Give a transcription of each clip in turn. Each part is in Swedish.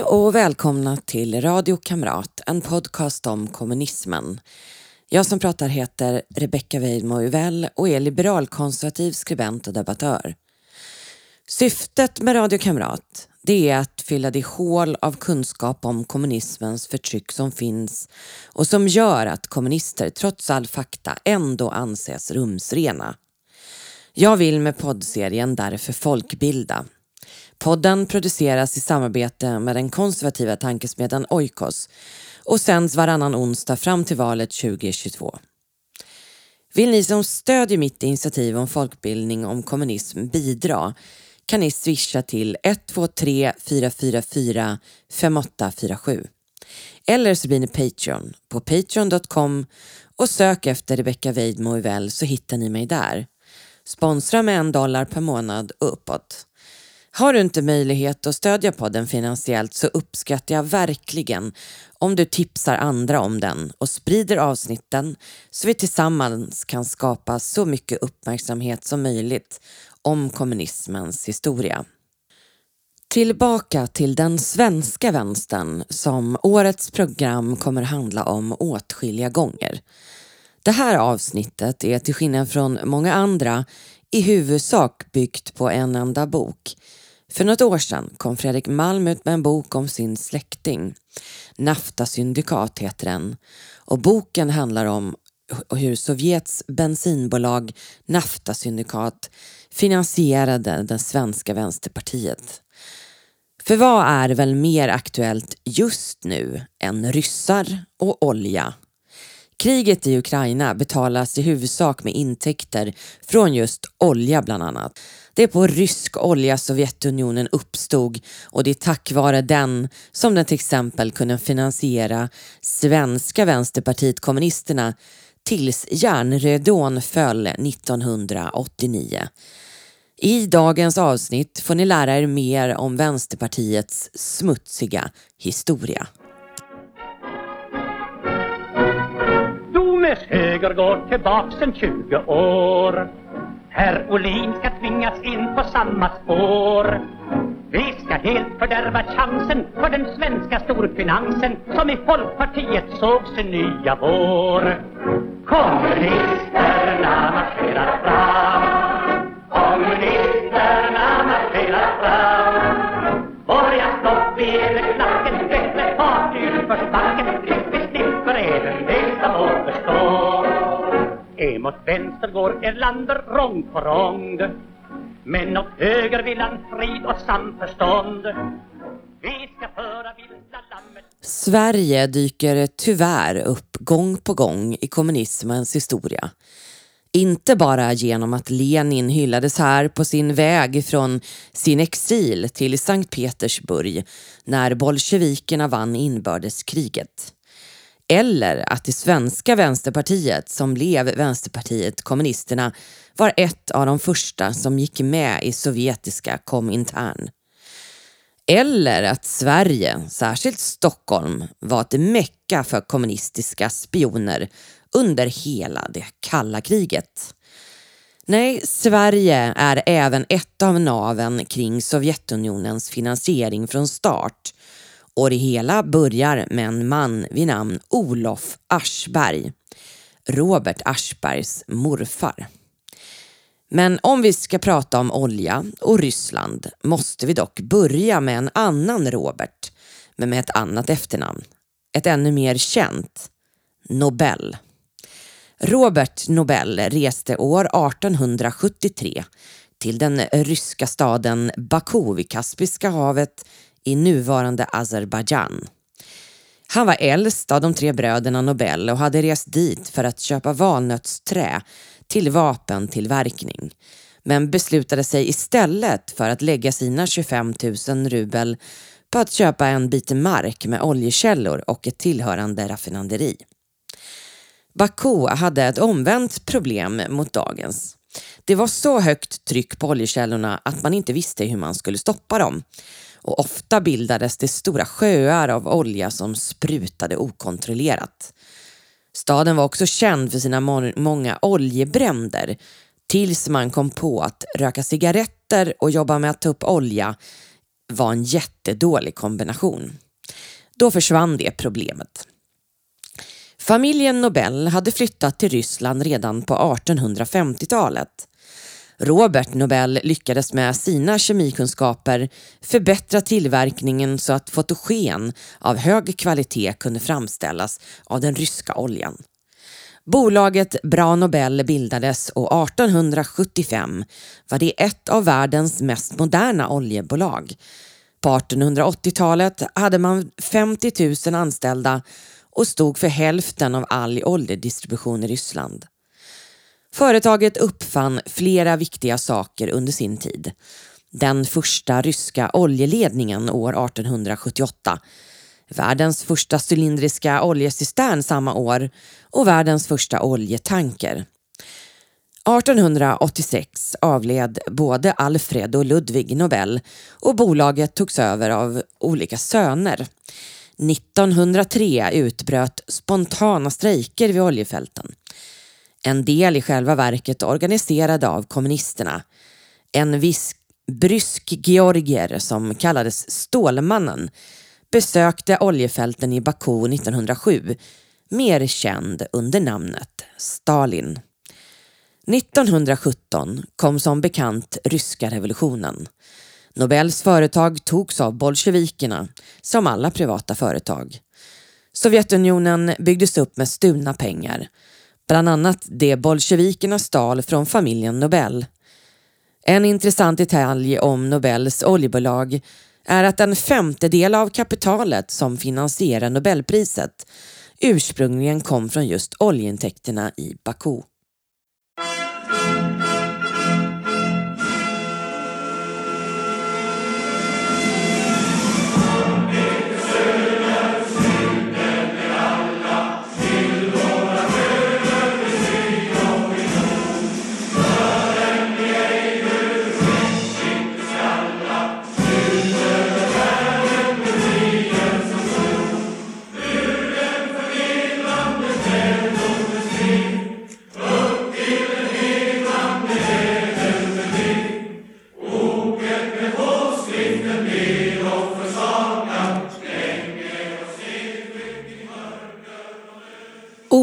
Hej och välkomna till Radio Kamrat, en podcast om kommunismen. Jag som pratar heter Rebecka Weidmo Uvell och är liberalkonservativ skribent och debattör. Syftet med Radio Kamrat det är att fylla det hål av kunskap om kommunismens förtryck som finns och som gör att kommunister trots all fakta ändå anses rumsrena. Jag vill med poddserien därför folkbilda Podden produceras i samarbete med den konservativa tankesmedjan Oikos och sänds varannan onsdag fram till valet 2022. Vill ni som stödjer mitt initiativ om folkbildning om kommunism bidra kan ni swisha till 123 444 5847. Eller så blir ni Patreon på patreon.com och sök efter Rebecca Weidmo så hittar ni mig där. Sponsra med en dollar per månad och uppåt. Har du inte möjlighet att stödja podden finansiellt så uppskattar jag verkligen om du tipsar andra om den och sprider avsnitten så vi tillsammans kan skapa så mycket uppmärksamhet som möjligt om kommunismens historia. Tillbaka till den svenska vänstern som årets program kommer handla om åtskilliga gånger. Det här avsnittet är till skillnad från många andra i huvudsak byggt på en enda bok för något år sedan kom Fredrik Malm ut med en bok om sin släkting. Naftasyndikat heter den. Och boken handlar om hur Sovjets bensinbolag Naftasyndikat finansierade det svenska vänsterpartiet. För vad är väl mer aktuellt just nu än ryssar och olja? Kriget i Ukraina betalas i huvudsak med intäkter från just olja bland annat. Det är på rysk olja Sovjetunionen uppstod och det är tack vare den som den till exempel kunde finansiera svenska vänsterpartiet kommunisterna tills järnridån föll 1989. I dagens avsnitt får ni lära er mer om Vänsterpartiets smutsiga historia. Domes höger går tillbaks en 20 år Herr Olin ska tvingas in på samma spår. Vi ska helt fördärva chansen för den svenska storfinansen som i Folkpartiet såg sin nya vår. Kommunisterna marscherar fram. Kommunisterna marscherar fram. Borgarstopp i överklacken, bättre fart i utförsbacken. Snipp, snipp för även det som återstår. Emot vänster går Erlander rång på rång Men åt höger vill han frid och samförstånd Vi ska föra vilda lammet Sverige dyker tyvärr upp gång på gång i kommunismens historia. Inte bara genom att Lenin hyllades här på sin väg från sin exil till Sankt Petersburg när bolsjevikerna vann inbördeskriget. Eller att det svenska vänsterpartiet som blev Vänsterpartiet kommunisterna var ett av de första som gick med i sovjetiska Komintern. Eller att Sverige, särskilt Stockholm, var ett mecka för kommunistiska spioner under hela det kalla kriget. Nej, Sverige är även ett av naven kring Sovjetunionens finansiering från start och det hela börjar med en man vid namn Olof Aschberg. Robert Aschbergs morfar. Men om vi ska prata om olja och Ryssland måste vi dock börja med en annan Robert, men med ett annat efternamn. Ett ännu mer känt. Nobel. Robert Nobel reste år 1873 till den ryska staden Baku vid Kaspiska havet i nuvarande Azerbajdzjan. Han var äldst av de tre bröderna Nobel och hade rest dit för att köpa valnötsträ till vapentillverkning men beslutade sig istället för att lägga sina 25 000 rubel på att köpa en bit mark med oljekällor och ett tillhörande raffinaderi. Baku hade ett omvänt problem mot dagens. Det var så högt tryck på oljekällorna att man inte visste hur man skulle stoppa dem och ofta bildades det stora sjöar av olja som sprutade okontrollerat. Staden var också känd för sina må många oljebränder tills man kom på att röka cigaretter och jobba med att ta upp olja var en jättedålig kombination. Då försvann det problemet. Familjen Nobel hade flyttat till Ryssland redan på 1850-talet. Robert Nobel lyckades med sina kemikunskaper förbättra tillverkningen så att fotogen av hög kvalitet kunde framställas av den ryska oljan. Bolaget Bra Nobel bildades och 1875 var det ett av världens mest moderna oljebolag. På 1880-talet hade man 50 000 anställda och stod för hälften av all oljedistribution i Ryssland. Företaget uppfann flera viktiga saker under sin tid. Den första ryska oljeledningen år 1878, världens första cylindriska oljecistern samma år och världens första oljetanker. 1886 avled både Alfred och Ludvig Nobel och bolaget togs över av olika söner. 1903 utbröt spontana strejker vid oljefälten. En del i själva verket organiserade av kommunisterna. En viss brysk georgier som kallades Stålmannen besökte oljefälten i Baku 1907, mer känd under namnet Stalin. 1917 kom som bekant ryska revolutionen. Nobels företag togs av bolsjevikerna, som alla privata företag. Sovjetunionen byggdes upp med stulna pengar, bland annat det bolsjevikerna stal från familjen Nobel. En intressant detalj om Nobels oljebolag är att en femtedel av kapitalet som finansierar Nobelpriset ursprungligen kom från just oljeintäkterna i Baku.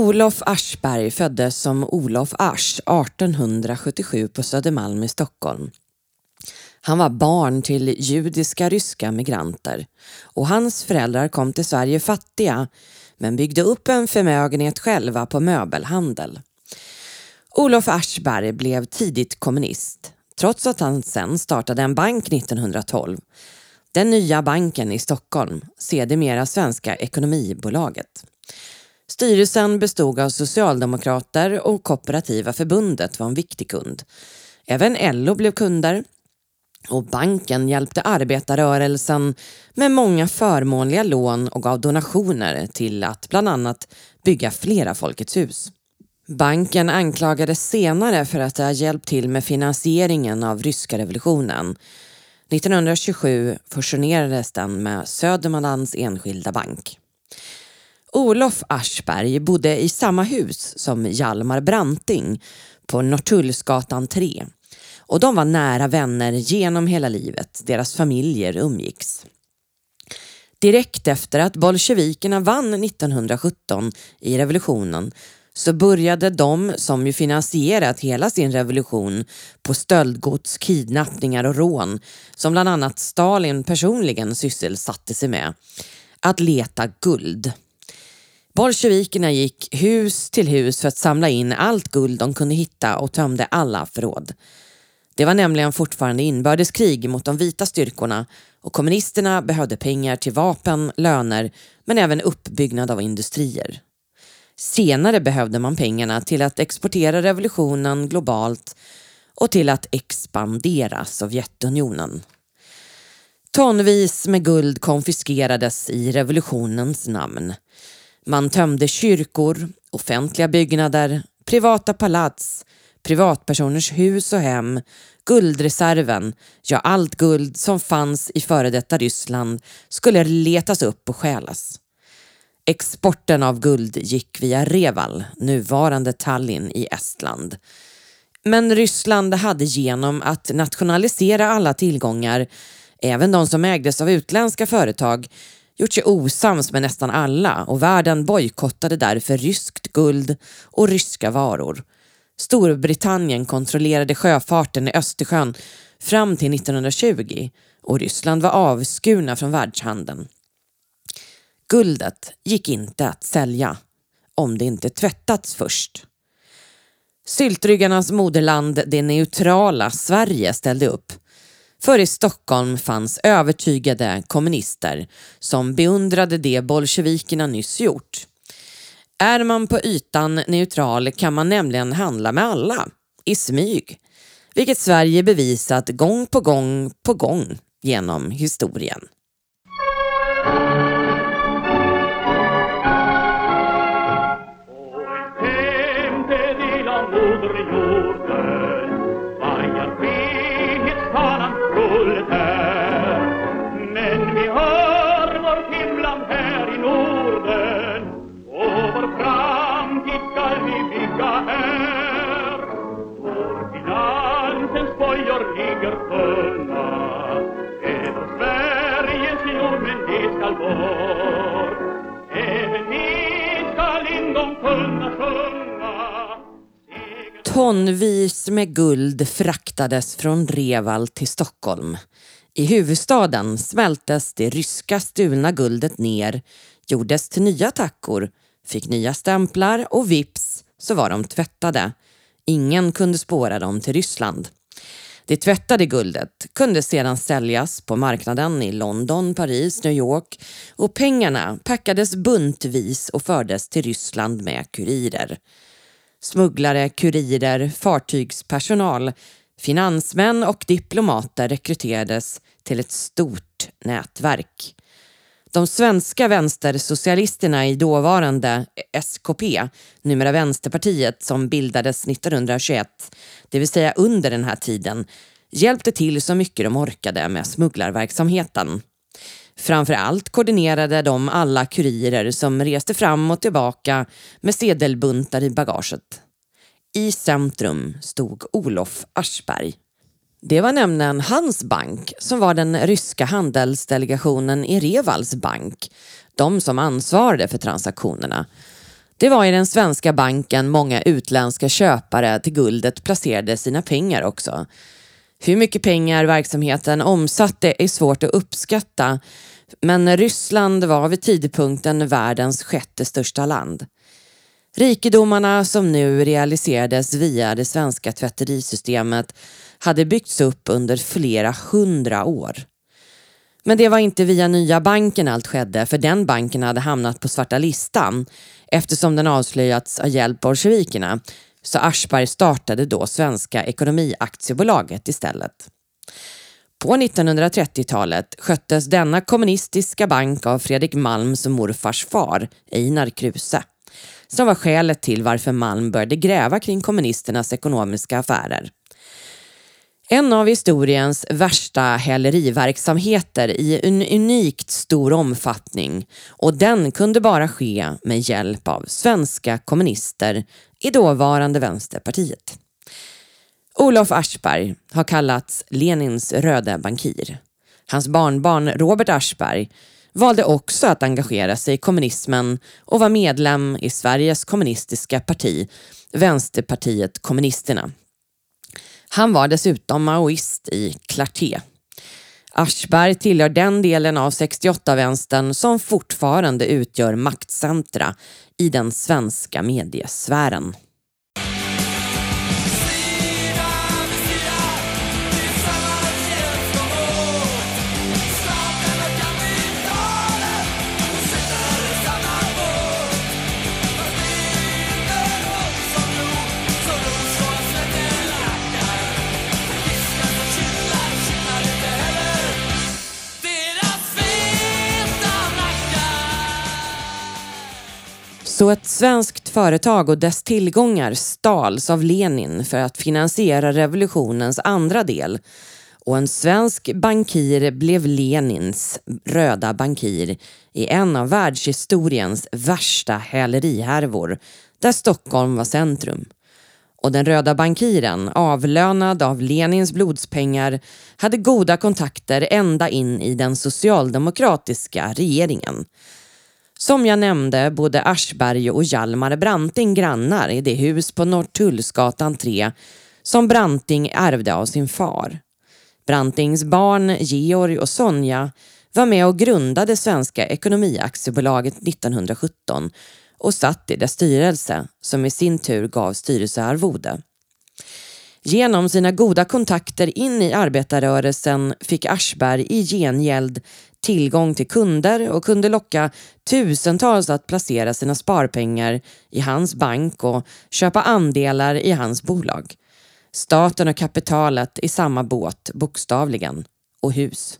Olof Aschberg föddes som Olof Asch 1877 på Södermalm i Stockholm. Han var barn till judiska ryska migranter och hans föräldrar kom till Sverige fattiga men byggde upp en förmögenhet själva på möbelhandel. Olof Aschberg blev tidigt kommunist trots att han sen startade en bank 1912. Den nya banken i Stockholm, sedermera Svenska Ekonomibolaget. Styrelsen bestod av socialdemokrater och Kooperativa förbundet var en viktig kund. Även LO blev kunder och banken hjälpte arbetarrörelsen med många förmånliga lån och gav donationer till att bland annat bygga flera Folkets hus. Banken anklagades senare för att ha hjälpt till med finansieringen av ryska revolutionen. 1927 fusionerades den med Södermanlands Enskilda Bank. Olof Aschberg bodde i samma hus som Hjalmar Branting på Norrtullsgatan 3 och de var nära vänner genom hela livet. Deras familjer umgicks. Direkt efter att bolsjevikerna vann 1917 i revolutionen så började de, som ju finansierat hela sin revolution på stöldgods, kidnappningar och rån, som bland annat Stalin personligen sysselsatte sig med, att leta guld. Bolsjevikerna gick hus till hus för att samla in allt guld de kunde hitta och tömde alla förråd. Det var nämligen fortfarande inbördeskrig mot de vita styrkorna och kommunisterna behövde pengar till vapen, löner men även uppbyggnad av industrier. Senare behövde man pengarna till att exportera revolutionen globalt och till att expandera Sovjetunionen. Tonvis med guld konfiskerades i revolutionens namn. Man tömde kyrkor, offentliga byggnader, privata palats, privatpersoners hus och hem, guldreserven, ja allt guld som fanns i före detta Ryssland skulle letas upp och stjälas. Exporten av guld gick via Reval, nuvarande Tallinn i Estland. Men Ryssland hade genom att nationalisera alla tillgångar Även de som ägdes av utländska företag gjort sig osams med nästan alla och världen bojkottade därför ryskt guld och ryska varor. Storbritannien kontrollerade sjöfarten i Östersjön fram till 1920 och Ryssland var avskurna från världshandeln. Guldet gick inte att sälja om det inte tvättats först. Syltryggarnas moderland, det neutrala Sverige, ställde upp. För i Stockholm fanns övertygade kommunister som beundrade det bolsjevikerna nyss gjort. Är man på ytan neutral kan man nämligen handla med alla, i smyg. Vilket Sverige bevisat gång på gång på gång genom historien. Ligger över Sveriges jord, men det skall bort. Även ni skall en kunna sjunga Tonvis med guld fraktades från Reval till Stockholm. I huvudstaden smältes det ryska stulna guldet ner, gjordes till nya tackor, fick nya stämplar och vips så var de tvättade. Ingen kunde spåra dem till Ryssland. Det tvättade guldet kunde sedan säljas på marknaden i London, Paris, New York och pengarna packades buntvis och fördes till Ryssland med kurirer. Smugglare, kurirer, fartygspersonal, finansmän och diplomater rekryterades till ett stort nätverk. De svenska vänstersocialisterna i dåvarande SKP, numera Vänsterpartiet som bildades 1921, det vill säga under den här tiden, hjälpte till så mycket de orkade med smugglarverksamheten. Framför allt koordinerade de alla kurirer som reste fram och tillbaka med sedelbuntar i bagaget. I centrum stod Olof Aschberg. Det var nämligen hans bank som var den ryska handelsdelegationen i Revals bank, de som ansvarade för transaktionerna. Det var i den svenska banken många utländska köpare till guldet placerade sina pengar också. Hur mycket pengar verksamheten omsatte är svårt att uppskatta men Ryssland var vid tidpunkten världens sjätte största land. Rikedomarna som nu realiserades via det svenska tvätterisystemet hade byggts upp under flera hundra år. Men det var inte via nya banken allt skedde för den banken hade hamnat på svarta listan eftersom den avslöjats av hjälp bolsjevikerna så Aschberg startade då Svenska Ekonomiaktiebolaget istället. På 1930-talet sköttes denna kommunistiska bank av Fredrik Malms morfars far, Einar Kruse, som var skälet till varför Malm började gräva kring kommunisternas ekonomiska affärer. En av historiens värsta häleriverksamheter i en unikt stor omfattning och den kunde bara ske med hjälp av svenska kommunister i dåvarande Vänsterpartiet. Olof Aschberg har kallats Lenins röda bankir. Hans barnbarn Robert Aschberg valde också att engagera sig i kommunismen och var medlem i Sveriges kommunistiska parti, Vänsterpartiet kommunisterna. Han var dessutom maoist i Clarté. Aschberg tillhör den delen av 68-vänstern som fortfarande utgör maktcentra i den svenska mediesfären. Så ett svenskt företag och dess tillgångar stals av Lenin för att finansiera revolutionens andra del och en svensk bankir blev Lenins röda bankir i en av världshistoriens värsta hälerihärvor där Stockholm var centrum. och den röda bankiren, avlönad av Lenins blodspengar, hade goda kontakter ända in i den socialdemokratiska regeringen. Som jag nämnde bodde Aschberg och Hjalmar Branting grannar i det hus på Norrtullsgatan 3 som Branting ärvde av sin far. Brantings barn Georg och Sonja var med och grundade Svenska Ekonomiaktiebolaget 1917 och satt i dess styrelse som i sin tur gav styrelsearvode. Genom sina goda kontakter in i arbetarrörelsen fick Aschberg i gengäld tillgång till kunder och kunde locka tusentals att placera sina sparpengar i hans bank och köpa andelar i hans bolag. Staten och kapitalet i samma båt, bokstavligen, och hus.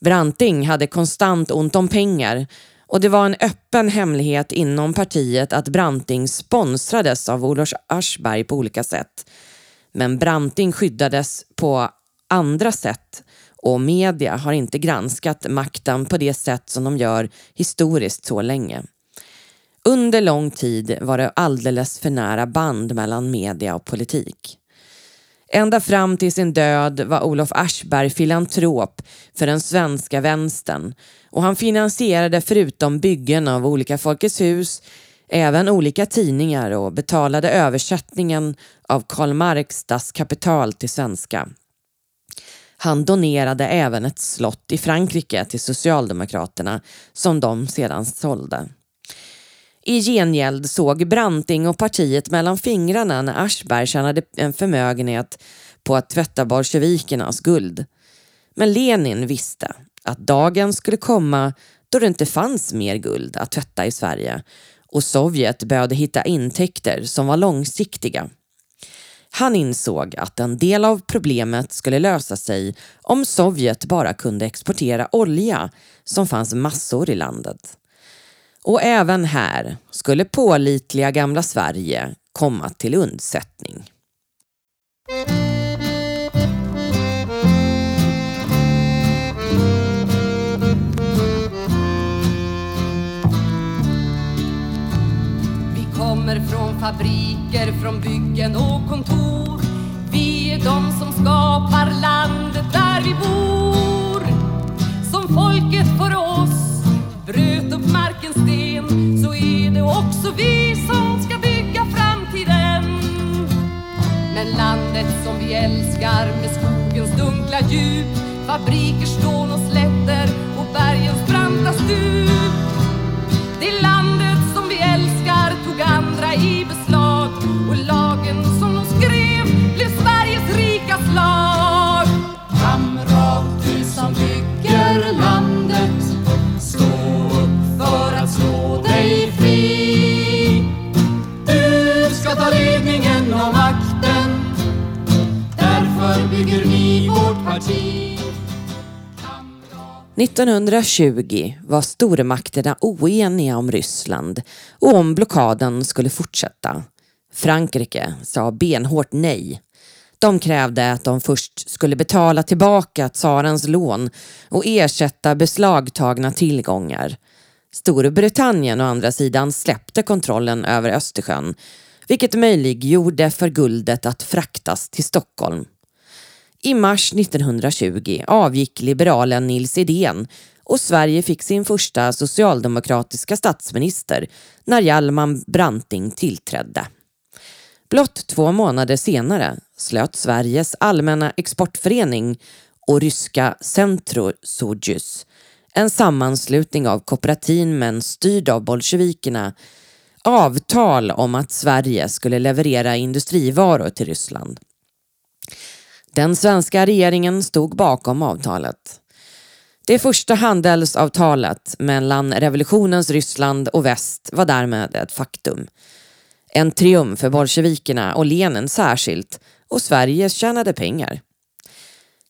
Branting hade konstant ont om pengar och det var en öppen hemlighet inom partiet att Branting sponsrades av Olof Aschberg på olika sätt. Men Branting skyddades på andra sätt och media har inte granskat makten på det sätt som de gör historiskt så länge. Under lång tid var det alldeles för nära band mellan media och politik. Ända fram till sin död var Olof Aschberg filantrop för den svenska vänstern och han finansierade förutom byggen av olika Folkets hus även olika tidningar och betalade översättningen av Karl Marx Das Kapital till svenska. Han donerade även ett slott i Frankrike till Socialdemokraterna som de sedan sålde. I gengäld såg Branting och partiet mellan fingrarna när Aschberg tjänade en förmögenhet på att tvätta bolsjevikernas guld. Men Lenin visste att dagen skulle komma då det inte fanns mer guld att tvätta i Sverige och Sovjet behövde hitta intäkter som var långsiktiga. Han insåg att en del av problemet skulle lösa sig om Sovjet bara kunde exportera olja som fanns massor i landet. Och även här skulle pålitliga gamla Sverige komma till undsättning. Vi kommer från fabriker, från byggen och kontor. Vi är de som skapar landet där vi bor. Som folket för oss bröt upp markens sten så är det också vi som ska bygga framtiden. Men landet som vi älskar med skogens dunkla djup fabriker, stån och släp 1920 var stormakterna oeniga om Ryssland och om blockaden skulle fortsätta. Frankrike sa benhårt nej. De krävde att de först skulle betala tillbaka tsarens lån och ersätta beslagtagna tillgångar. Storbritannien å andra sidan släppte kontrollen över Östersjön vilket möjliggjorde för guldet att fraktas till Stockholm. I mars 1920 avgick liberalen Nils Edén och Sverige fick sin första socialdemokratiska statsminister när Hjalmar Branting tillträdde. Blott två månader senare slöt Sveriges allmänna exportförening och ryska Centrosojus, en sammanslutning av kooperativ men styrd av bolsjevikerna, avtal om att Sverige skulle leverera industrivaror till Ryssland. Den svenska regeringen stod bakom avtalet. Det första handelsavtalet mellan revolutionens Ryssland och väst var därmed ett faktum. En triumf för bolsjevikerna och Lenin särskilt och Sverige tjänade pengar.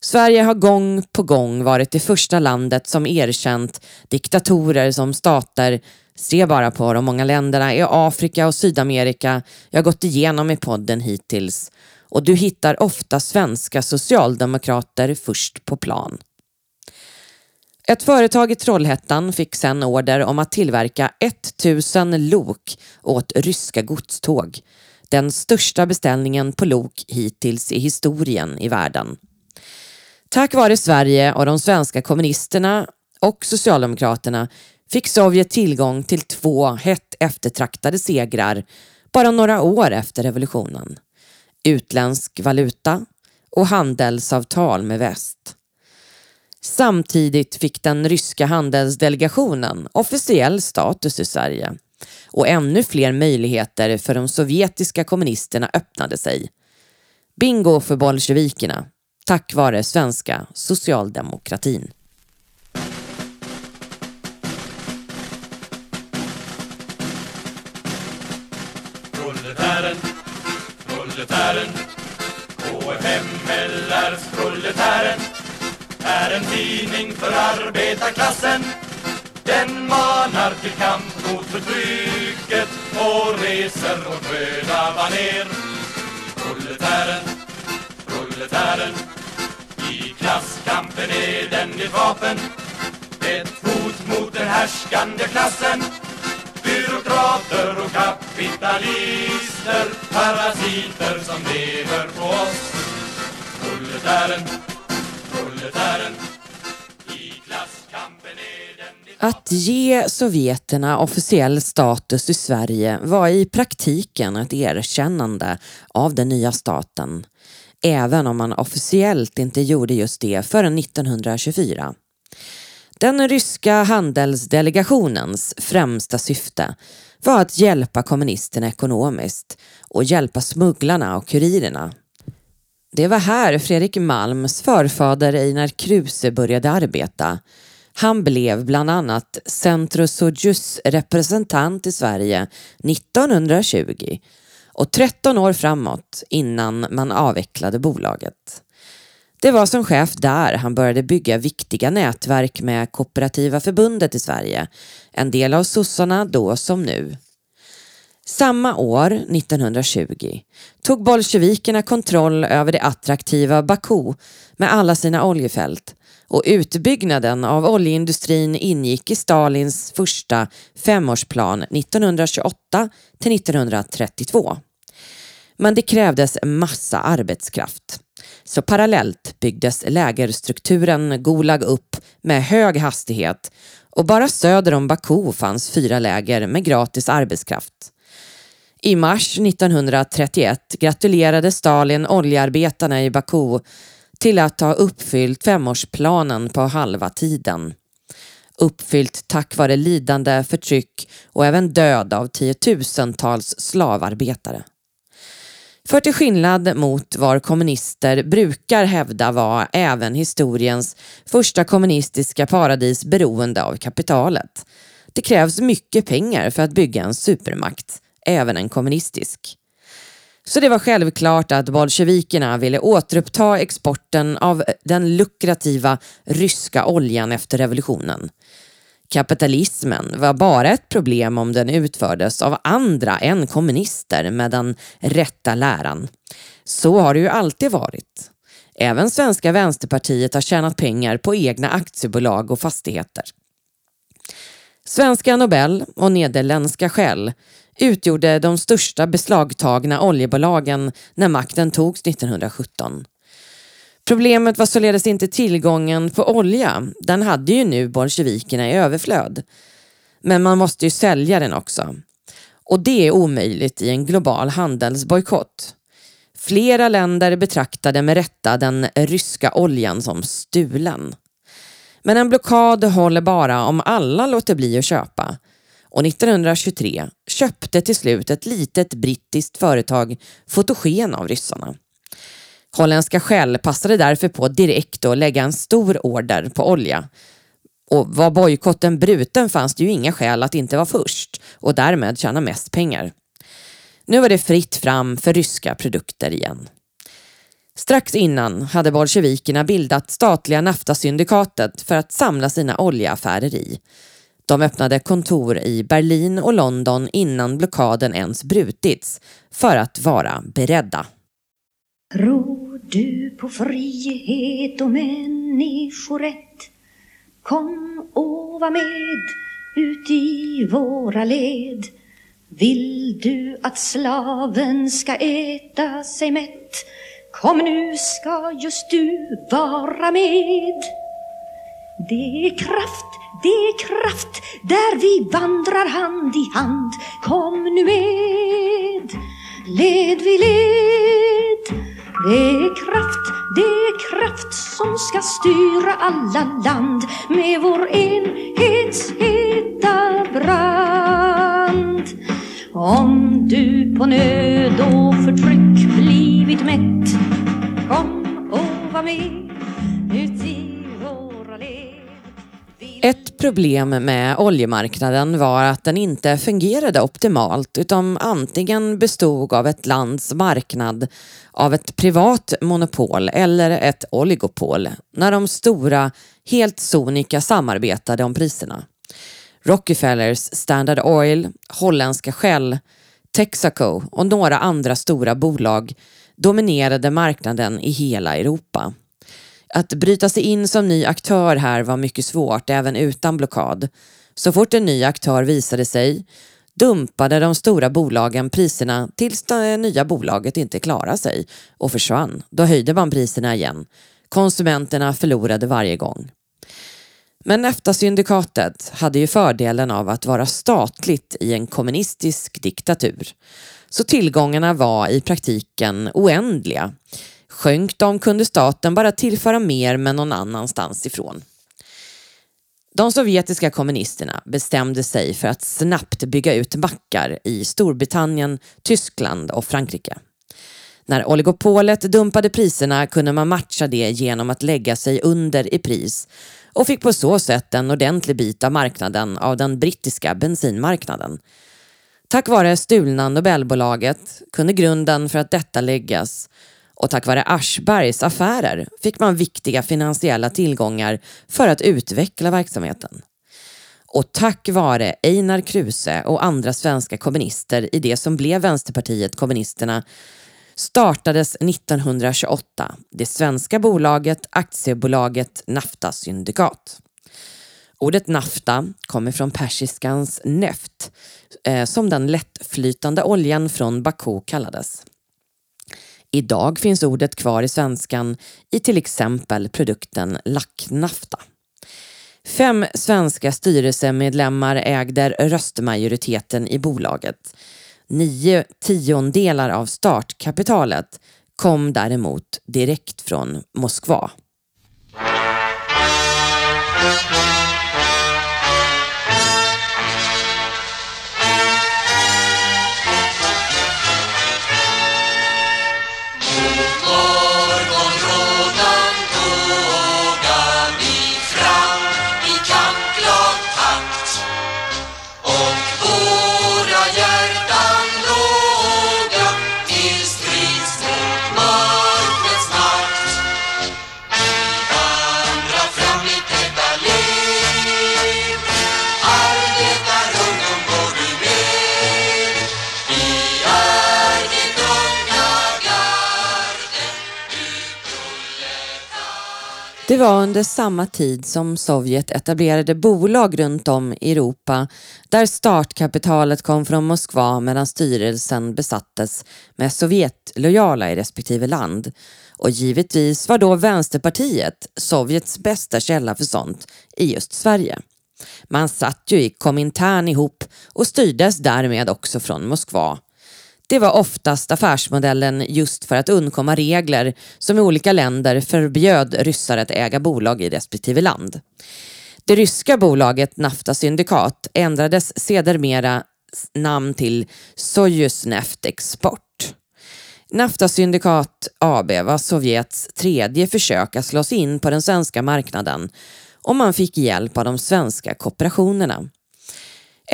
Sverige har gång på gång varit det första landet som erkänt diktatorer som stater. Se bara på de många länderna i Afrika och Sydamerika jag gått igenom i podden hittills och du hittar ofta svenska socialdemokrater först på plan. Ett företag i Trollhättan fick sedan order om att tillverka 1000 lok åt ryska godståg. Den största beställningen på lok hittills i historien i världen. Tack vare Sverige och de svenska kommunisterna och Socialdemokraterna fick Sovjet tillgång till två hett eftertraktade segrar bara några år efter revolutionen. Utländsk valuta och handelsavtal med väst. Samtidigt fick den ryska handelsdelegationen officiell status i Sverige och ännu fler möjligheter för de sovjetiska kommunisterna öppnade sig. Bingo för bolsjevikerna, tack vare svenska socialdemokratin. Proletären är en tidning för arbetarklassen. Den manar till kamp mot förtrycket och reser vårt röda baner. Proletären, proletären I klasskampen är den ditt vapen. Ett hot mot den härskande klassen. Byråkrater och kapitalister Parasiter som lever på oss. Proletären, proletären I klasskampen är den Att ge sovjeterna officiell status i Sverige var i praktiken ett erkännande av den nya staten, även om man officiellt inte gjorde just det förrän 1924. Den ryska handelsdelegationens främsta syfte var att hjälpa kommunisterna ekonomiskt och hjälpa smugglarna och kurirerna. Det var här Fredrik Malms förfader Einar Kruse började arbeta. Han blev bland annat Centrosojus representant i Sverige 1920 och 13 år framåt innan man avvecklade bolaget. Det var som chef där han började bygga viktiga nätverk med Kooperativa förbundet i Sverige, en del av sossarna då som nu. Samma år, 1920, tog bolsjevikerna kontroll över det attraktiva Baku med alla sina oljefält och utbyggnaden av oljeindustrin ingick i Stalins första femårsplan 1928 till 1932. Men det krävdes massa arbetskraft. Så parallellt byggdes lägerstrukturen Gulag upp med hög hastighet och bara söder om Baku fanns fyra läger med gratis arbetskraft. I mars 1931 gratulerade Stalin oljearbetarna i Baku till att ha uppfyllt femårsplanen på halva tiden. Uppfyllt tack vare lidande, förtryck och även död av tiotusentals slavarbetare. För till skillnad mot vad kommunister brukar hävda var även historiens första kommunistiska paradis beroende av kapitalet. Det krävs mycket pengar för att bygga en supermakt, även en kommunistisk. Så det var självklart att bolsjevikerna ville återuppta exporten av den lukrativa ryska oljan efter revolutionen. Kapitalismen var bara ett problem om den utfördes av andra än kommunister med den rätta läran. Så har det ju alltid varit. Även svenska vänsterpartiet har tjänat pengar på egna aktiebolag och fastigheter. Svenska Nobel och nederländska Shell utgjorde de största beslagtagna oljebolagen när makten togs 1917. Problemet var således inte tillgången på olja. Den hade ju nu bolsjevikerna i överflöd. Men man måste ju sälja den också. Och det är omöjligt i en global handelsbojkott. Flera länder betraktade med rätta den ryska oljan som stulen. Men en blockad håller bara om alla låter bli att köpa. Och 1923 köpte till slut ett litet brittiskt företag fotogen av ryssarna. Holländska Shell passade därför på direkt att lägga en stor order på olja. Och var bojkotten bruten fanns det ju inga skäl att inte vara först och därmed tjäna mest pengar. Nu var det fritt fram för ryska produkter igen. Strax innan hade bolsjevikerna bildat statliga Naftasyndikatet för att samla sina oljeaffärer i. De öppnade kontor i Berlin och London innan blockaden ens brutits för att vara beredda. Tror du på frihet och människorätt? Kom och var med ut i våra led. Vill du att slaven ska äta sig mätt? Kom nu ska just du vara med. Det är kraft, det är kraft där vi vandrar hand i hand. Kom nu med, led vid led. Det är kraft, det är kraft som ska styra alla land med vår enhets heta brand. Om du på nöd och förtryck blivit mätt, kom och var med ut ett problem med oljemarknaden var att den inte fungerade optimalt utan antingen bestod av ett lands marknad av ett privat monopol eller ett oligopol när de stora helt sonika samarbetade om priserna. Rockefellers Standard Oil, holländska Shell, Texaco och några andra stora bolag dominerade marknaden i hela Europa. Att bryta sig in som ny aktör här var mycket svårt även utan blockad. Så fort en ny aktör visade sig dumpade de stora bolagen priserna tills det nya bolaget inte klarade sig och försvann. Då höjde man priserna igen. Konsumenterna förlorade varje gång. Men EFTA-syndikatet hade ju fördelen av att vara statligt i en kommunistisk diktatur. Så tillgångarna var i praktiken oändliga. Sjönk de kunde staten bara tillföra mer men någon annanstans ifrån. De sovjetiska kommunisterna bestämde sig för att snabbt bygga ut mackar i Storbritannien, Tyskland och Frankrike. När oligopolet dumpade priserna kunde man matcha det genom att lägga sig under i pris och fick på så sätt en ordentlig bit av marknaden av den brittiska bensinmarknaden. Tack vare stulna Nobelbolaget kunde grunden för att detta läggas och tack vare Aschbergs affärer fick man viktiga finansiella tillgångar för att utveckla verksamheten. Och tack vare Einar Kruse och andra svenska kommunister i det som blev Vänsterpartiet kommunisterna startades 1928 det svenska bolaget aktiebolaget Nafta Syndikat. Ordet nafta kommer från persiskans neft, eh, som den lättflytande oljan från Baku kallades. Idag finns ordet kvar i svenskan i till exempel produkten lacknafta. Fem svenska styrelsemedlemmar ägde röstmajoriteten i bolaget. Nio tiondelar av startkapitalet kom däremot direkt från Moskva. Det var under samma tid som Sovjet etablerade bolag runt om i Europa där startkapitalet kom från Moskva medan styrelsen besattes med Sovjetlojala i respektive land. Och givetvis var då Vänsterpartiet Sovjets bästa källa för sånt i just Sverige. Man satt ju i Komintern ihop och styrdes därmed också från Moskva. Det var oftast affärsmodellen just för att undkomma regler som i olika länder förbjöd ryssar att äga bolag i respektive land. Det ryska bolaget Nafta Syndikat ändrades sedermera namn till Sojus Neft Export. Nafta Syndikat AB var Sovjets tredje försök att slå sig in på den svenska marknaden och man fick hjälp av de svenska kooperationerna.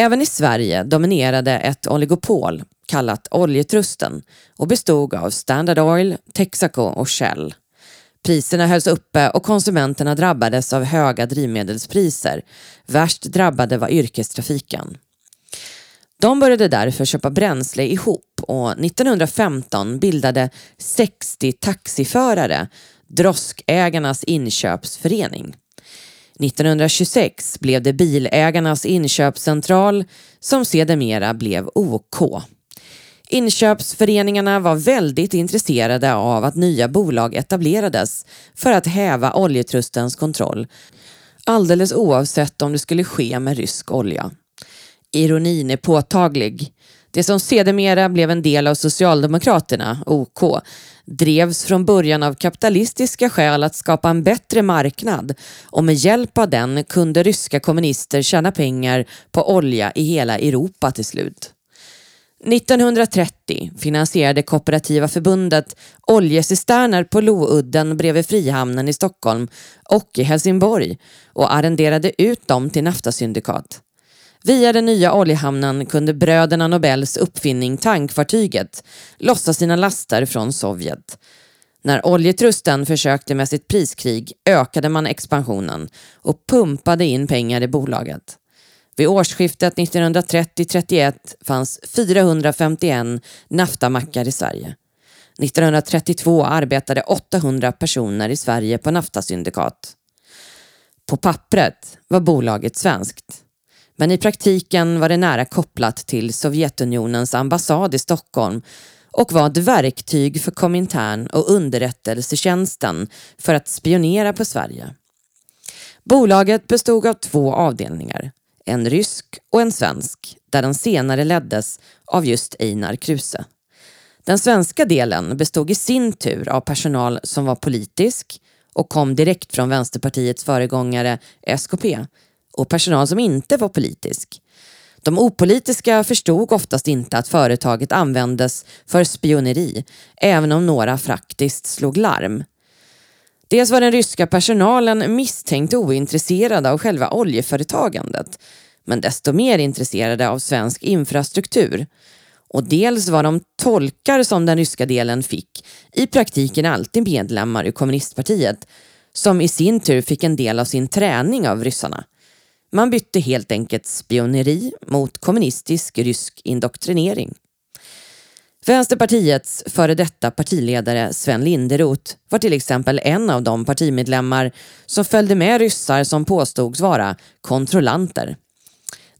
Även i Sverige dominerade ett oligopol kallat Oljetrusten och bestod av Standard Oil, Texaco och Shell. Priserna hölls uppe och konsumenterna drabbades av höga drivmedelspriser. Värst drabbade var yrkestrafiken. De började därför köpa bränsle ihop och 1915 bildade 60 taxiförare Droskägarnas inköpsförening. 1926 blev det Bilägarnas inköpscentral som sedermera blev OK. Inköpsföreningarna var väldigt intresserade av att nya bolag etablerades för att häva oljetrustens kontroll, alldeles oavsett om det skulle ske med rysk olja. Ironin är påtaglig. Det som sedermera blev en del av Socialdemokraterna, OK, drevs från början av kapitalistiska skäl att skapa en bättre marknad och med hjälp av den kunde ryska kommunister tjäna pengar på olja i hela Europa till slut. 1930 finansierade Kooperativa förbundet oljecisterner på Loudden bredvid Frihamnen i Stockholm och i Helsingborg och arrenderade ut dem till naftasyndikat. Via den nya oljehamnen kunde bröderna Nobels uppfinning tankfartyget lossa sina laster från Sovjet. När oljetrusten försökte med sitt priskrig ökade man expansionen och pumpade in pengar i bolaget. Vid årsskiftet 1930-31 fanns 451 naftamackar i Sverige. 1932 arbetade 800 personer i Sverige på naftasyndikat. På pappret var bolaget svenskt. Men i praktiken var det nära kopplat till Sovjetunionens ambassad i Stockholm och var ett verktyg för Komintern och underrättelsetjänsten för att spionera på Sverige. Bolaget bestod av två avdelningar, en rysk och en svensk, där den senare leddes av just Einar Kruse. Den svenska delen bestod i sin tur av personal som var politisk och kom direkt från Vänsterpartiets föregångare SKP och personal som inte var politisk. De opolitiska förstod oftast inte att företaget användes för spioneri, även om några faktiskt slog larm. Dels var den ryska personalen misstänkt ointresserad av själva oljeföretagandet, men desto mer intresserade av svensk infrastruktur. Och dels var de tolkar som den ryska delen fick i praktiken alltid medlemmar i kommunistpartiet, som i sin tur fick en del av sin träning av ryssarna. Man bytte helt enkelt spioneri mot kommunistisk rysk indoktrinering. Vänsterpartiets före detta partiledare Sven Linderoth var till exempel en av de partimedlemmar som följde med ryssar som påstods vara kontrollanter.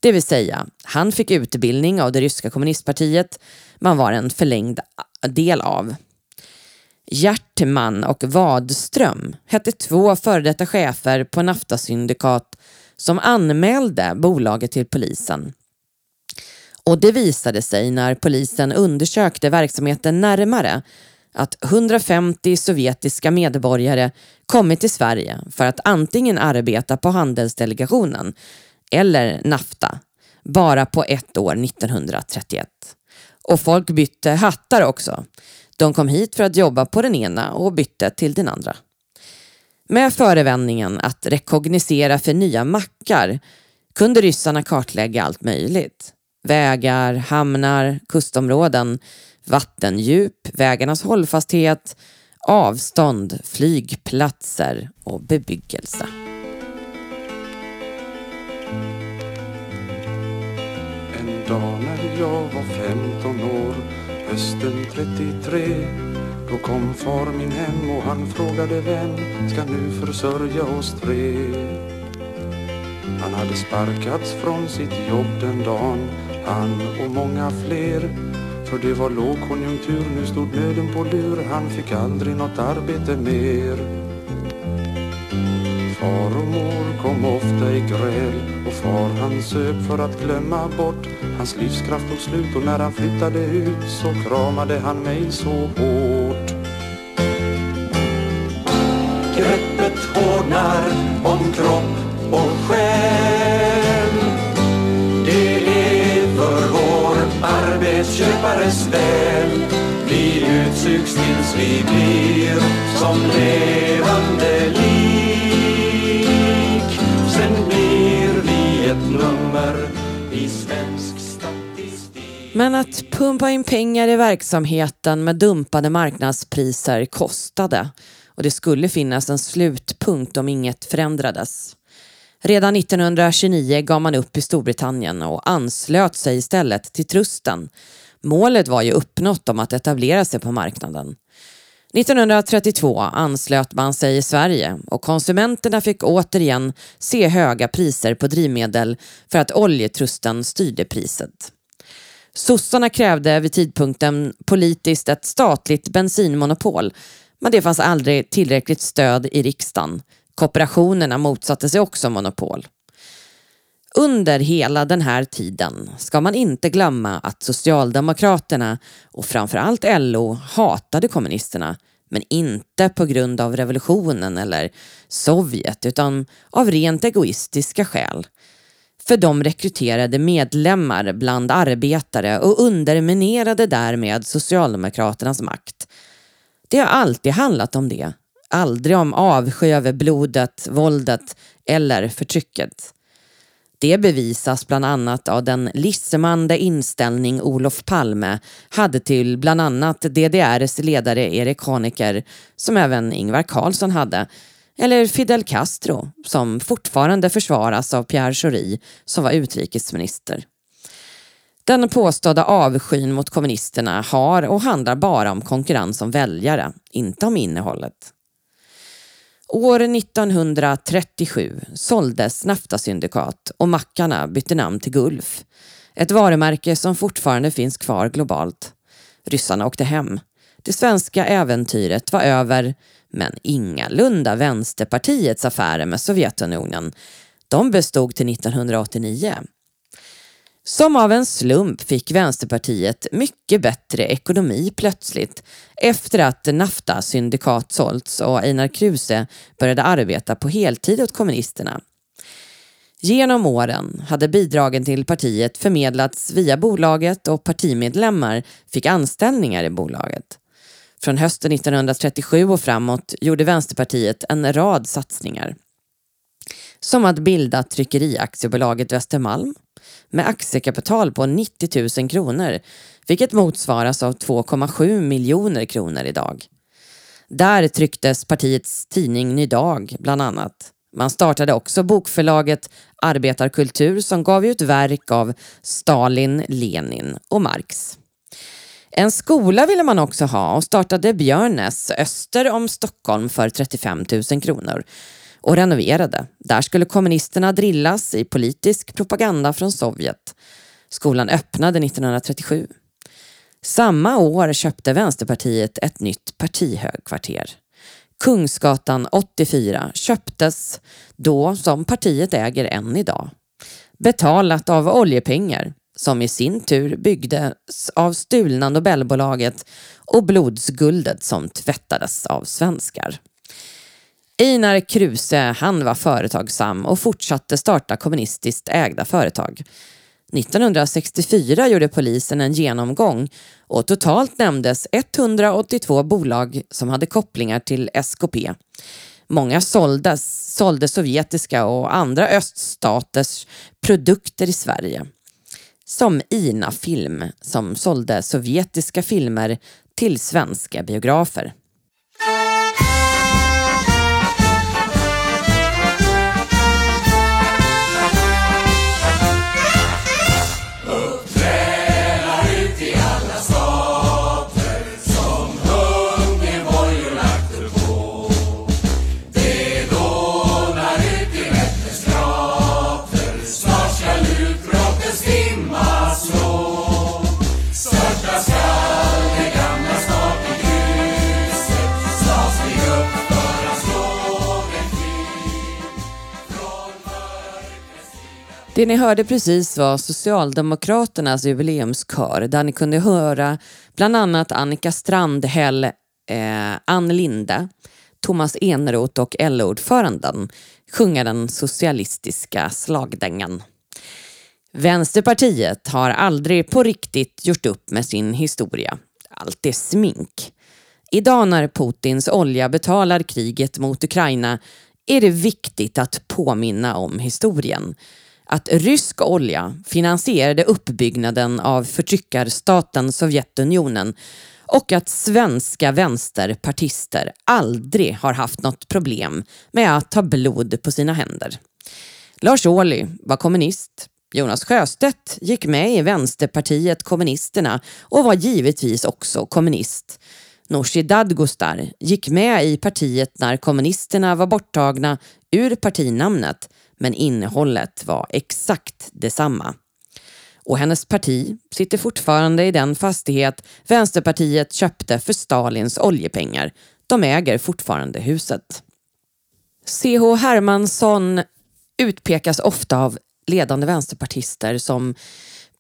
Det vill säga, han fick utbildning av det ryska kommunistpartiet man var en förlängd del av. Hjärtman och Wadström hette två före detta chefer på naftasyndikat som anmälde bolaget till polisen. Och det visade sig när polisen undersökte verksamheten närmare att 150 sovjetiska medborgare kommit till Sverige för att antingen arbeta på handelsdelegationen eller NAFTA bara på ett år 1931. Och folk bytte hattar också. De kom hit för att jobba på den ena och bytte till den andra. Med förevändningen att rekognosera för nya mackar kunde ryssarna kartlägga allt möjligt. Vägar, hamnar, kustområden, vattendjup, vägarnas hållfasthet, avstånd, flygplatser och bebyggelse. En dag när jag var 15 år, hösten 33 då kom far min hem och han frågade vem ska nu försörja oss tre? Han hade sparkats från sitt jobb den dagen, han och många fler. För det var lågkonjunktur, nu stod nöden på lur, han fick aldrig något arbete mer. Far och mor kom ofta i gräl och far han söp för att glömma bort Hans livskraft tog slut. Och när han flyttade ut så kramade han mig så hårt. Greppet hårdnar om kropp och själ. Det är för vår arbetsköpares väl. Vi utsugs tills vi blir som levande Men att pumpa in pengar i verksamheten med dumpade marknadspriser kostade och det skulle finnas en slutpunkt om inget förändrades. Redan 1929 gav man upp i Storbritannien och anslöt sig istället till trusten. Målet var ju uppnått om att etablera sig på marknaden. 1932 anslöt man sig i Sverige och konsumenterna fick återigen se höga priser på drivmedel för att oljetrusten styrde priset. Sossarna krävde vid tidpunkten politiskt ett statligt bensinmonopol men det fanns aldrig tillräckligt stöd i riksdagen. Kooperationerna motsatte sig också monopol. Under hela den här tiden ska man inte glömma att Socialdemokraterna och framförallt LO hatade kommunisterna men inte på grund av revolutionen eller Sovjet utan av rent egoistiska skäl. För de rekryterade medlemmar bland arbetare och underminerade därmed Socialdemokraternas makt. Det har alltid handlat om det. Aldrig om avsky över blodet, våldet eller förtrycket. Det bevisas bland annat av den lissemande inställning Olof Palme hade till bland annat DDRs ledare Erik Honecker, som även Ingvar Carlsson hade, eller Fidel Castro, som fortfarande försvaras av Pierre Schori, som var utrikesminister. Den påstådda avskyn mot kommunisterna har och handlar bara om konkurrens om väljare, inte om innehållet. År 1937 såldes Nafta syndikat och mackarna bytte namn till Gulf. Ett varumärke som fortfarande finns kvar globalt. Ryssarna åkte hem. Det svenska äventyret var över, men ingalunda Vänsterpartiets affärer med Sovjetunionen. De bestod till 1989. Som av en slump fick Vänsterpartiet mycket bättre ekonomi plötsligt efter att Nafta syndikat sålts och Einar Kruse började arbeta på heltid åt kommunisterna. Genom åren hade bidragen till partiet förmedlats via bolaget och partimedlemmar fick anställningar i bolaget. Från hösten 1937 och framåt gjorde Vänsterpartiet en rad satsningar. Som att bilda Tryckeriaktiebolaget Västermalm med aktiekapital på 90 000 kronor, vilket motsvaras av 2,7 miljoner kronor idag. Där trycktes partiets tidning Ny Dag bland annat. Man startade också bokförlaget Arbetarkultur som gav ut verk av Stalin, Lenin och Marx. En skola ville man också ha och startade Björnes öster om Stockholm för 35 000 kronor och renoverade. Där skulle kommunisterna drillas i politisk propaganda från Sovjet. Skolan öppnade 1937. Samma år köpte Vänsterpartiet ett nytt partihögkvarter. Kungsgatan 84 köptes då som partiet äger än idag. Betalat av oljepengar som i sin tur byggdes av stulna Nobelbolaget och blodsguldet som tvättades av svenskar. Einar Kruse, han var företagsam och fortsatte starta kommunistiskt ägda företag. 1964 gjorde polisen en genomgång och totalt nämndes 182 bolag som hade kopplingar till SKP. Många såldes, sålde sovjetiska och andra öststaters produkter i Sverige. Som Ina Film som sålde sovjetiska filmer till svenska biografer. Det ni hörde precis var Socialdemokraternas jubileumskör där ni kunde höra bland annat Annika Strandhäll, eh, Ann Linde, Thomas Eneroth och LO-ordföranden sjunga den socialistiska slagdängan. Vänsterpartiet har aldrig på riktigt gjort upp med sin historia. Allt är smink. Idag när Putins olja betalar kriget mot Ukraina är det viktigt att påminna om historien att rysk olja finansierade uppbyggnaden av förtryckarstaten Sovjetunionen och att svenska vänsterpartister aldrig har haft något problem med att ta blod på sina händer. Lars Ohly var kommunist. Jonas Sjöstedt gick med i Vänsterpartiet kommunisterna och var givetvis också kommunist. Nooshi Dadgostar, gick med i partiet när kommunisterna var borttagna ur partinamnet men innehållet var exakt detsamma. Och hennes parti sitter fortfarande i den fastighet Vänsterpartiet köpte för Stalins oljepengar. De äger fortfarande huset. C.H. Hermansson utpekas ofta av ledande vänsterpartister som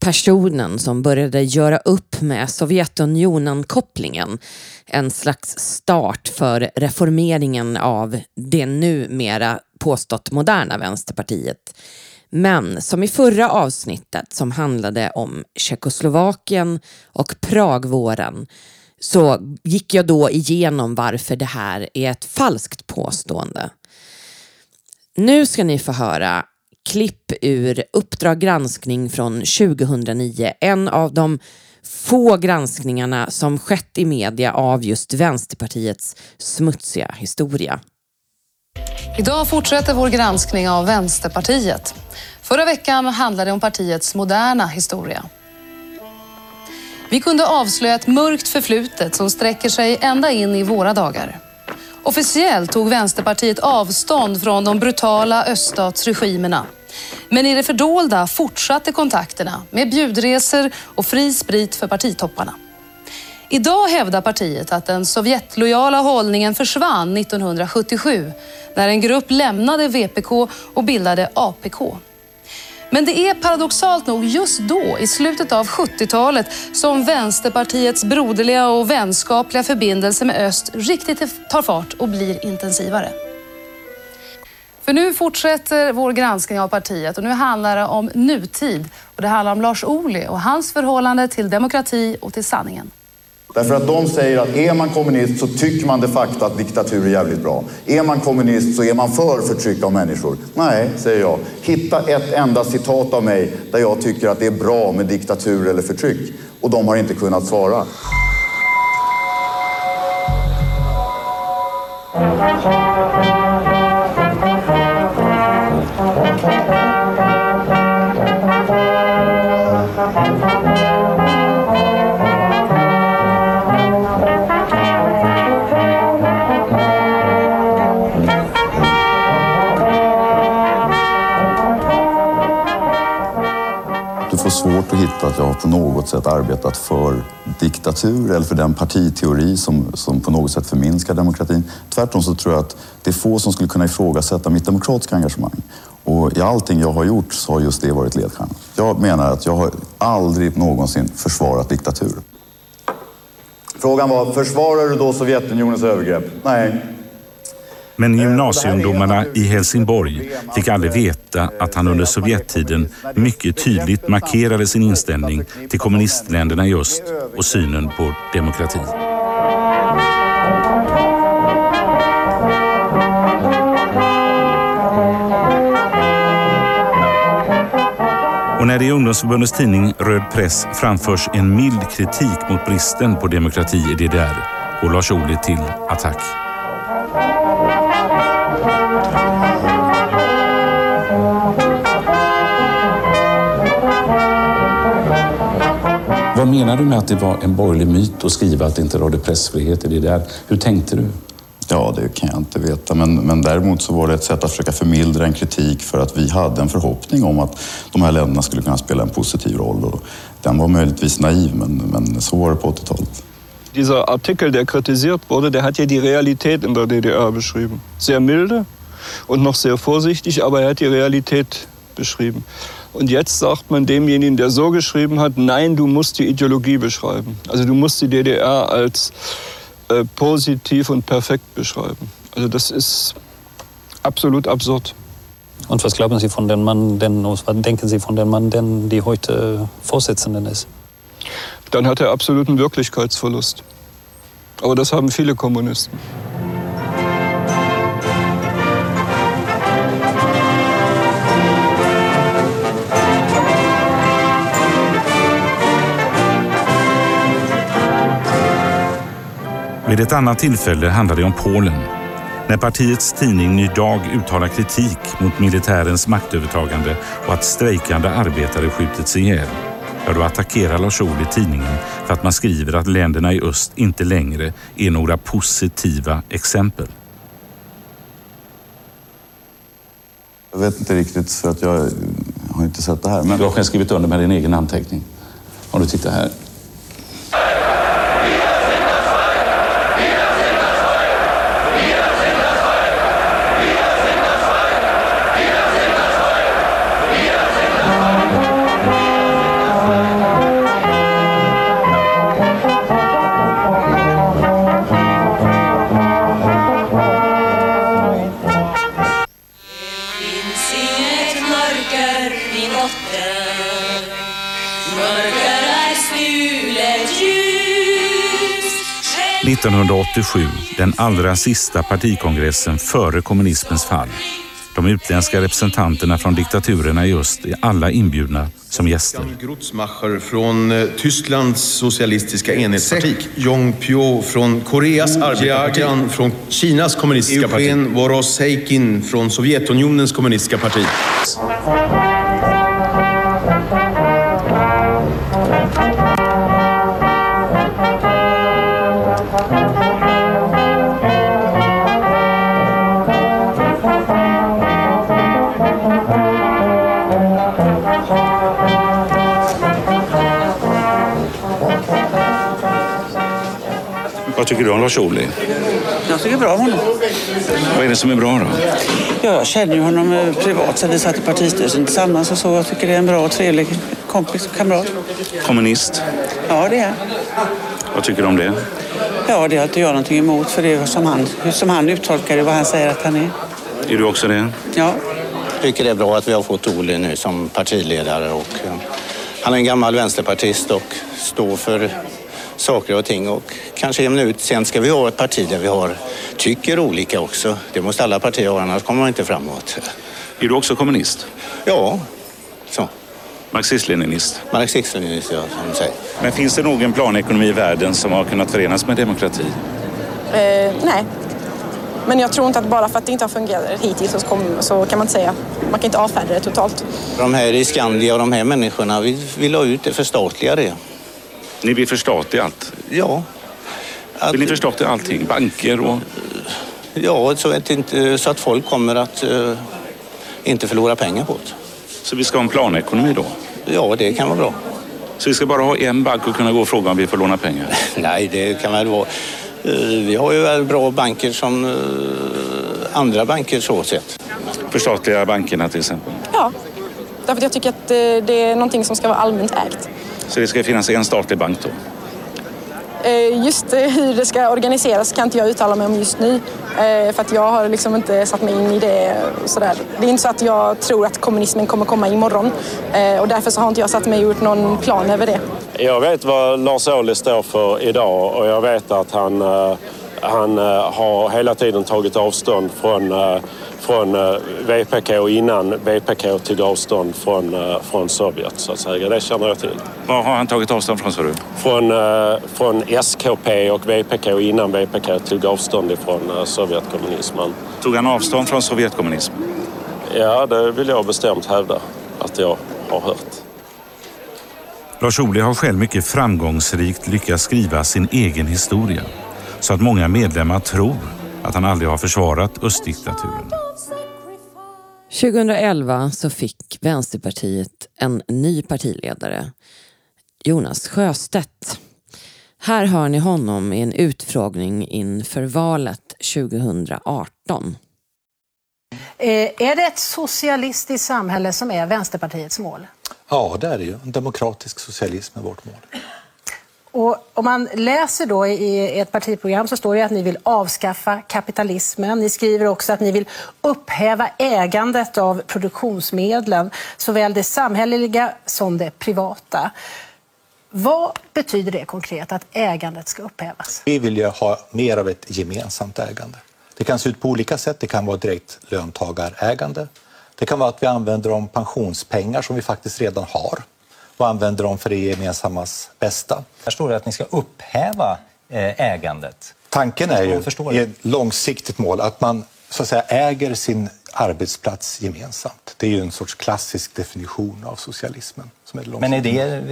personen som började göra upp med Sovjetunionen-kopplingen. En slags start för reformeringen av det numera påstått moderna Vänsterpartiet. Men som i förra avsnittet som handlade om Tjeckoslovakien och Pragvåren så gick jag då igenom varför det här är ett falskt påstående. Nu ska ni få höra klipp ur Uppdrag granskning från 2009. En av de få granskningarna som skett i media av just Vänsterpartiets smutsiga historia. Idag fortsätter vår granskning av Vänsterpartiet. Förra veckan handlade det om partiets moderna historia. Vi kunde avslöja ett mörkt förflutet som sträcker sig ända in i våra dagar. Officiellt tog Vänsterpartiet avstånd från de brutala öststatsregimerna. Men i det fördolda fortsatte kontakterna med bjudresor och fri sprit för partitopparna. Idag hävdar partiet att den Sovjetlojala hållningen försvann 1977 när en grupp lämnade VPK och bildade APK. Men det är paradoxalt nog just då, i slutet av 70-talet, som Vänsterpartiets broderliga och vänskapliga förbindelse med öst riktigt tar fart och blir intensivare. För nu fortsätter vår granskning av partiet och nu handlar det om nutid. Och det handlar om Lars Ohly och hans förhållande till demokrati och till sanningen. Därför att de säger att är man kommunist så tycker man de facto att diktatur är jävligt bra. Är man kommunist så är man för förtryck av människor. Nej, säger jag. Hitta ett enda citat av mig där jag tycker att det är bra med diktatur eller förtryck. Och de har inte kunnat svara. Du får svårt att hitta att jag har på något sätt arbetat för diktatur eller för den partiteori som, som på något sätt förminskar demokratin. Tvärtom så tror jag att det är få som skulle kunna ifrågasätta mitt demokratiska engagemang. Och i allting jag har gjort så har just det varit ledstjärnan. Jag menar att jag har aldrig någonsin försvarat diktatur. Frågan var, försvarar du då Sovjetunionens övergrepp? Nej. Men gymnasieungdomarna i Helsingborg fick aldrig veta att han under Sovjettiden mycket tydligt markerade sin inställning till kommunistländerna i öst och synen på demokrati. Och när det i ungdomsförbundets tidning Röd Press framförs en mild kritik mot bristen på demokrati i DDR går Lars Ohly till attack. Vad menar du med att det var en borgerlig myt att skriva att det inte rådde pressfrihet i DDR? Hur tänkte du? Ja, det kan jag inte veta. Men, men däremot så var det ett sätt att försöka förmildra en kritik för att vi hade en förhoppning om att de här länderna skulle kunna spela en positiv roll. Och den var möjligtvis naiv, men, men så var det på 80-talet. Dieser Artikel, der kritisiert wurde, der hat ja die Realität in der DDR beschrieben. Sehr milde und noch sehr vorsichtig, aber er hat die Realität beschrieben. Und jetzt sagt man demjenigen, der so geschrieben hat, nein, du musst die Ideologie beschreiben. Also du musst die DDR als äh, positiv und perfekt beschreiben. Also das ist absolut absurd. Und was glauben Sie von dem Mann, denn, was denken Sie von dem Mann, denn die heute Vorsitzenden ist? Dann hat er absoluten Wirklichkeitsverlust. Aber das haben viele Kommunisten. Vid ett annat tillfälle handlade det om Polen. När partiets tidning Ny Dag uttalar kritik mot militärens maktövertagande och att strejkande arbetare skjutits ihjäl. ja då attackerar Lars Ohly tidningen för att man skriver att länderna i öst inte längre är några positiva exempel. Jag vet inte riktigt för att jag har inte sett det här. Men... Du har själv skrivit under med din egen anteckning. Om du tittar här. 1987, den allra sista partikongressen före kommunismens fall. De utländska representanterna från diktaturerna i öst är alla inbjudna som gäster. Grutzmacher från Tysklands socialistiska enhetsparti. Jong-Pyo från Koreas arbetarparti. från Kinas kommunistiska parti. Eugen Voroseikin från Sovjetunionens kommunistiska parti. Tycker du om Lars Ohly? Jag tycker bra om honom. Vad är det som är bra då? Ja, jag känner ju honom eh, privat sen vi satt i partistyrelsen tillsammans och så. Jag tycker det är en bra och trevlig kompis och kamrat. Kommunist? Ja, det är. Vad tycker du om det? Ja, det har inte jag någonting emot för det är som han, som han uttolkar det, vad han säger att han är. Är du också det? Ja. Jag tycker det är bra att vi har fått Ole nu som partiledare. Och, eh, han är en gammal vänsterpartist och står för saker och ting och kanske jämna ut. Sen ska vi ha ett parti där vi har, tycker olika också. Det måste alla partier ha, annars kommer man inte framåt. Är du också kommunist? Ja, så. Marxist-leninist? Marxist-leninist, ja, som du säger. Men finns det någon planekonomi i världen som har kunnat förenas med demokrati? Eh, nej. Men jag tror inte att bara för att det inte har fungerat hittills så, kom, så kan man inte säga. Man kan inte avfärda det totalt. De här i Skandia och de här människorna, vi vill ha ut det, förstatliga det. Ni vill förstatliga allt? Ja. Vill ni förstatliga allting? Banker och... Ja, så att, inte, så att folk kommer att eh, inte förlora pengar på det. Så vi ska ha en planekonomi då? Ja, det kan vara bra. Så vi ska bara ha en bank och kunna gå och fråga om vi får låna pengar? Nej, det kan väl vara... eh, Vi har ju väl bra banker som eh, andra banker så sett. Förstatliga bankerna till exempel? Ja, därför att jag tycker att det är någonting som ska vara allmänt ägt. Så det ska finnas en statlig bank då? Eh, just hur det ska organiseras kan inte jag uttala mig om just nu. Eh, för att jag har liksom inte satt mig in i det. och Sådär. Det är inte så att jag tror att kommunismen kommer komma imorgon. Eh, och därför så har inte jag satt mig och gjort någon plan över det. Jag vet vad Lars Ohly står för idag och jag vet att han, han har hela tiden tagit avstånd från, från eh, VPK innan VPK tog avstånd från, eh, från Sovjet. Så att säga. Det känner jag till. Vad har han tagit avstånd från sa du? Från, eh, från SKP och VPK innan VPK tog avstånd ifrån Sovjetkommunismen. Tog han avstånd från Sovjetkommunism? Ja, det vill jag bestämt hävda att jag har hört. Lars Ohly har själv mycket framgångsrikt lyckats skriva sin egen historia. Så att många medlemmar tror att han aldrig har försvarat östdiktaturen. 2011 så fick Vänsterpartiet en ny partiledare, Jonas Sjöstedt. Här hör ni honom i en utfrågning inför valet 2018. Eh, är det ett socialistiskt samhälle som är Vänsterpartiets mål? Ja, det är det ju. En demokratisk socialism är vårt mål. Och om man läser då i ert partiprogram så står det att ni vill avskaffa kapitalismen. Ni skriver också att ni vill upphäva ägandet av produktionsmedlen, såväl det samhälleliga som det privata. Vad betyder det konkret att ägandet ska upphävas? Vi vill ju ha mer av ett gemensamt ägande. Det kan se ut på olika sätt. Det kan vara direkt löntagarägande. Det kan vara att vi använder de pensionspengar som vi faktiskt redan har och använder dem för det gemensammas bästa. Här står det att ni ska upphäva eh, ägandet. Tanken är ju i ett långsiktigt mål att man så att säga äger sin arbetsplats gemensamt. Det är ju en sorts klassisk definition av socialismen. Som är Men är det,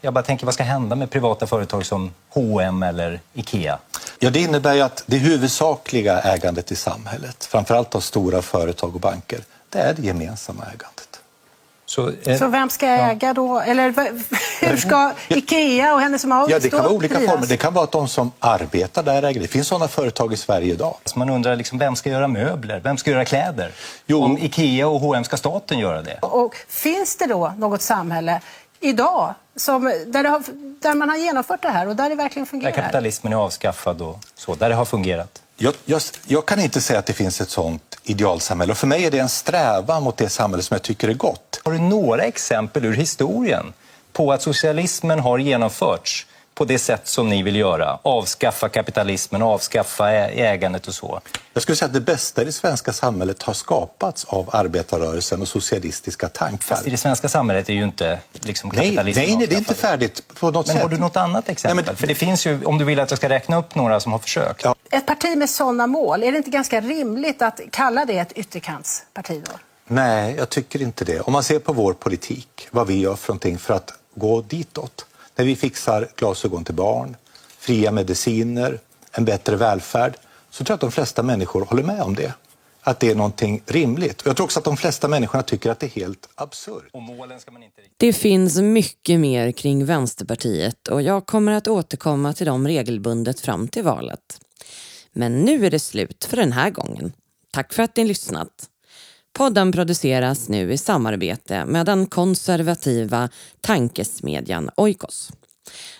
jag bara tänker, vad ska hända med privata företag som H&M eller IKEA? Ja, det innebär ju att det huvudsakliga ägandet i samhället, framförallt av stora företag och banker, det är det gemensamma ägandet. Så, Så vem ska äga då? Eller hur ska Ikea och Hennes & Ja, det kan vara olika drivas? former. Det kan vara att de som arbetar där äger. Det finns sådana företag i Sverige idag. Så man undrar, liksom, vem ska göra möbler? Vem ska göra kläder? Om IKEA och H&M ska staten göra det? Och finns det då något samhälle idag som, där, det har, där man har genomfört det här och där det verkligen Där fungerar? kapitalismen är avskaffad och så, där det har fungerat. Jag, jag, jag kan inte säga att det finns ett sånt idealsamhälle. Och för mig är det en strävan mot det samhälle som jag tycker är gott. Har du några exempel ur historien på att socialismen har genomförts på det sätt som ni vill göra? Avskaffa kapitalismen, avskaffa ägandet och så. Jag skulle säga att det bästa i det svenska samhället har skapats av arbetarrörelsen och socialistiska tankar. Fast i det svenska samhället är ju inte liksom Nej, kapitalismen nej, nej, det är inte färdigt på något Men sätt. har du något annat exempel? För det finns ju, om du vill att jag ska räkna upp några som har försökt. Ett parti med sådana mål, är det inte ganska rimligt att kalla det ett ytterkantsparti då? Nej, jag tycker inte det. Om man ser på vår politik, vad vi gör för någonting för att gå ditåt. När vi fixar glasögon till barn, fria mediciner, en bättre välfärd, så tror jag att de flesta människor håller med om det. Att det är någonting rimligt. Jag tror också att de flesta människorna tycker att det är helt absurt. Det finns mycket mer kring Vänsterpartiet och jag kommer att återkomma till dem regelbundet fram till valet. Men nu är det slut för den här gången. Tack för att ni lyssnat. Podden produceras nu i samarbete med den konservativa tankesmedjan Oikos.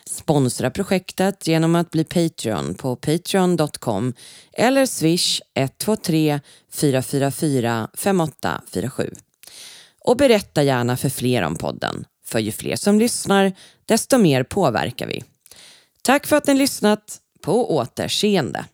Sponsra projektet genom att bli Patreon på patreon.com eller swish 123 444 5847. Och berätta gärna för fler om podden, för ju fler som lyssnar, desto mer påverkar vi. Tack för att ni lyssnat. På återseende.